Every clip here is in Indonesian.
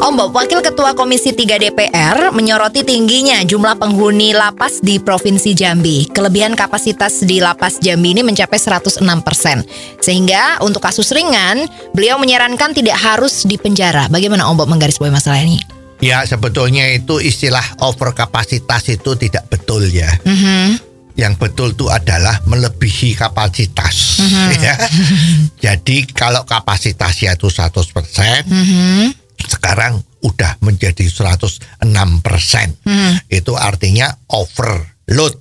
Om Bob, Wakil Ketua Komisi 3 DPR menyoroti tingginya jumlah penghuni lapas di Provinsi Jambi. Kelebihan kapasitas di lapas Jambi ini mencapai 106 persen. Sehingga untuk kasus ringan, beliau menyarankan tidak harus dipenjara. Bagaimana Om Bob menggarisbawahi masalah ini? Ya sebetulnya itu istilah overkapasitas itu tidak betul ya. Yang betul itu adalah melebihi kapasitas. ya. Jadi kalau kapasitasnya itu 100%, sekarang udah menjadi 106%. Itu artinya overload.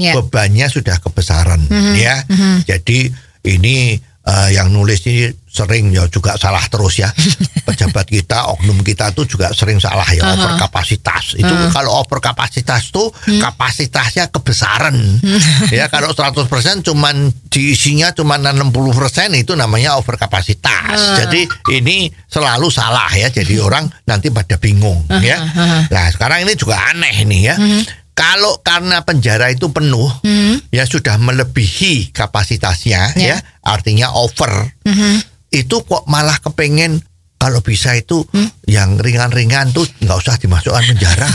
Ya. Bebannya sudah kebesaran ya. Jadi ini eh, yang nulis ini sering ya juga salah terus ya. Pejabat kita, oknum kita tuh juga sering salah ya overkapasitas. Itu kalau overkapasitas tuh kapasitasnya kebesaran. ya kalau 100% cuman diisinya cuman 60% itu namanya overkapasitas. Jadi ini selalu salah ya. Jadi orang nanti pada bingung ya. Nah, sekarang ini juga aneh nih ya. Kalau karena penjara itu penuh, ya sudah melebihi kapasitasnya, Ya. ya, artinya over. Itu kok malah kepengen kalau bisa itu yang ringan-ringan tuh nggak usah dimasukkan penjara,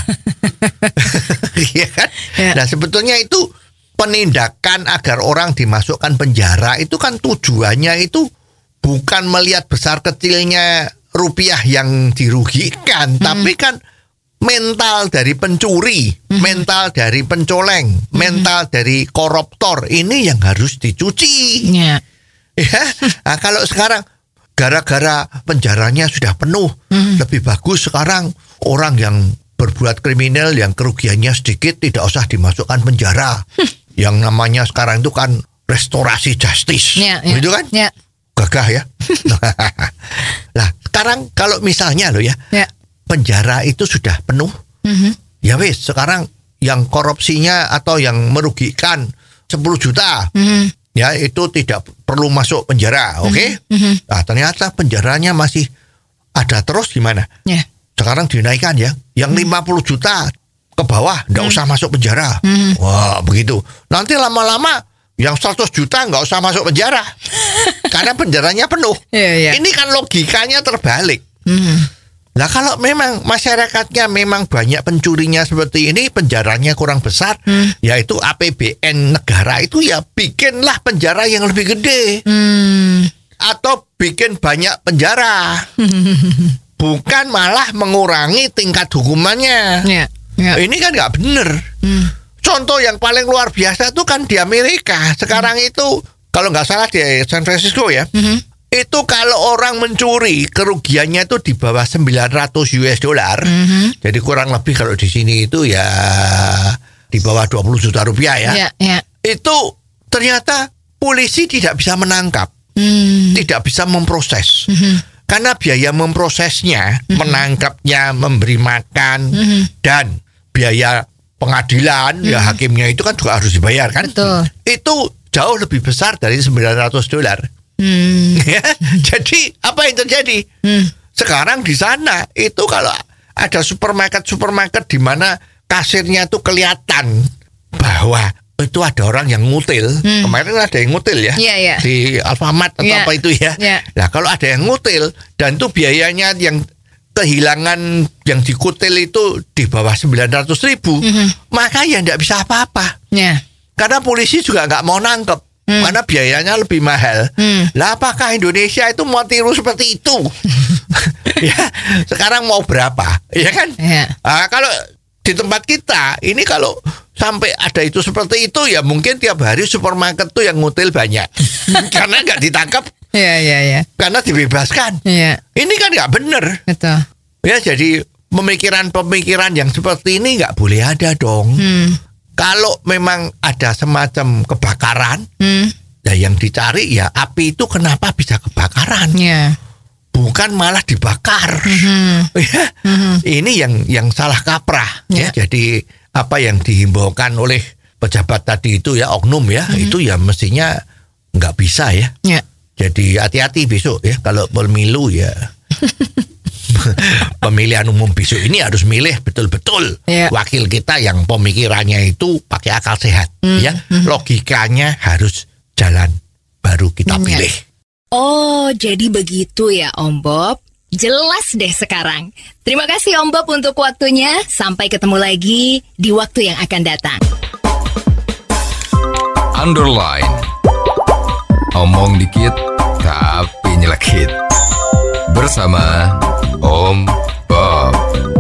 Iya kan? Ya. Nah sebetulnya itu penindakan agar orang dimasukkan penjara itu kan tujuannya itu bukan melihat besar kecilnya rupiah yang dirugikan, tapi kan mental dari pencuri, mental dari pencoleng, mental dari koruptor ini yang harus dicuci. Ya. Ya, nah, kalau sekarang gara-gara penjaranya sudah penuh, lebih bagus sekarang orang yang berbuat kriminal yang kerugiannya sedikit tidak usah dimasukkan penjara. Yang namanya sekarang itu kan restorasi justice, Ya, ya. gitu kan? Ya. Gagah ya. nah, sekarang kalau misalnya lo ya, Ya. penjara itu sudah penuh, ya wes sekarang yang korupsinya atau yang merugikan 10 juta, ya itu tidak perlu masuk penjara, oke? Nah ternyata penjaranya masih ada terus gimana? Ya. Sekarang dinaikkan ya, yang 50 juta ke bawah nggak usah masuk penjara, wah begitu. Nanti lama-lama yang 100 juta nggak usah masuk penjara, karena penjaranya penuh. Iya, iya. Ini kan logikanya terbalik. Nah kalau memang masyarakatnya memang banyak pencurinya seperti ini, penjaranya kurang besar, yaitu APBN negara itu ya bikinlah penjara yang lebih gede. Hmm. Atau bikin banyak penjara. Bukan malah mengurangi tingkat hukumannya. Ya. Ya. Ini kan nggak bener. Contoh yang paling luar biasa itu kan di Amerika. Sekarang itu kalau nggak salah di San Francisco ya. Itu kalau orang mencuri kerugiannya itu di bawah 900 US dollar. Jadi kurang lebih kalau di sini itu ya di bawah 20 juta rupiah ya. Ya. Ya. Itu ternyata polisi tidak bisa menangkap, Hmm. tidak bisa memproses. Karena biaya memprosesnya, menangkapnya, memberi makan dan biaya pengadilan ya hakimnya itu kan juga harus dibayar kan? Betul. Itu jauh lebih besar dari 900 dolar. Hmm. Ya, Jadi apa yang terjadi? Sekarang di sana itu kalau ada supermarket supermarket di mana kasirnya itu kelihatan bahwa itu ada orang yang ngutil. Kemarin ada yang ngutil ya Iya, iya. di Alfamart atau Iya. apa itu ya. Iya. Nah kalau ada yang ngutil dan itu biayanya yang kehilangan yang dikutil itu di bawah 900 ribu, maka ya tidak bisa apa-apa. Ya. Karena polisi juga nggak mau nangkep. Karena biayanya lebih mahal. Hmm. Lah apakah Indonesia itu mau tiru seperti itu? ya, sekarang mau berapa? Ya kan? Ya. Ah, kalau di tempat kita ini kalau sampai ada itu seperti itu ya mungkin tiap hari supermarket tuh yang ngutil banyak. karena nggak ditangkap, Ya. Ya. Ya. karena dibebaskan. Ya. Ini kan nggak bener. Betul. Ya jadi pemikiran-pemikiran yang seperti ini nggak boleh ada dong. Hmm. Kalau memang ada semacam kebakaran, Hmm. ya yang dicari ya api itu kenapa bisa kebakaran, Ya. bukan malah dibakar. Ya, Ini yang yang salah kaprah. Ya. Ya. Jadi apa yang dihimbaukan oleh pejabat tadi itu ya oknum ya, itu ya mestinya nggak bisa ya. Ya. Jadi hati-hati besok ya kalau pemilu ya. Pemilihan umum besok ini harus milih betul-betul Iya. wakil kita yang pemikirannya itu pakai akal sehat Hmm, ya. Logikanya harus jalan baru kita Iya. pilih. Oh, jadi begitu ya Om Bob. Jelas deh sekarang. Terima kasih Om Bob untuk waktunya. Sampai ketemu lagi di waktu yang akan datang. Underline. Omong dikit tapi nyelekit. Bersama Om Bob.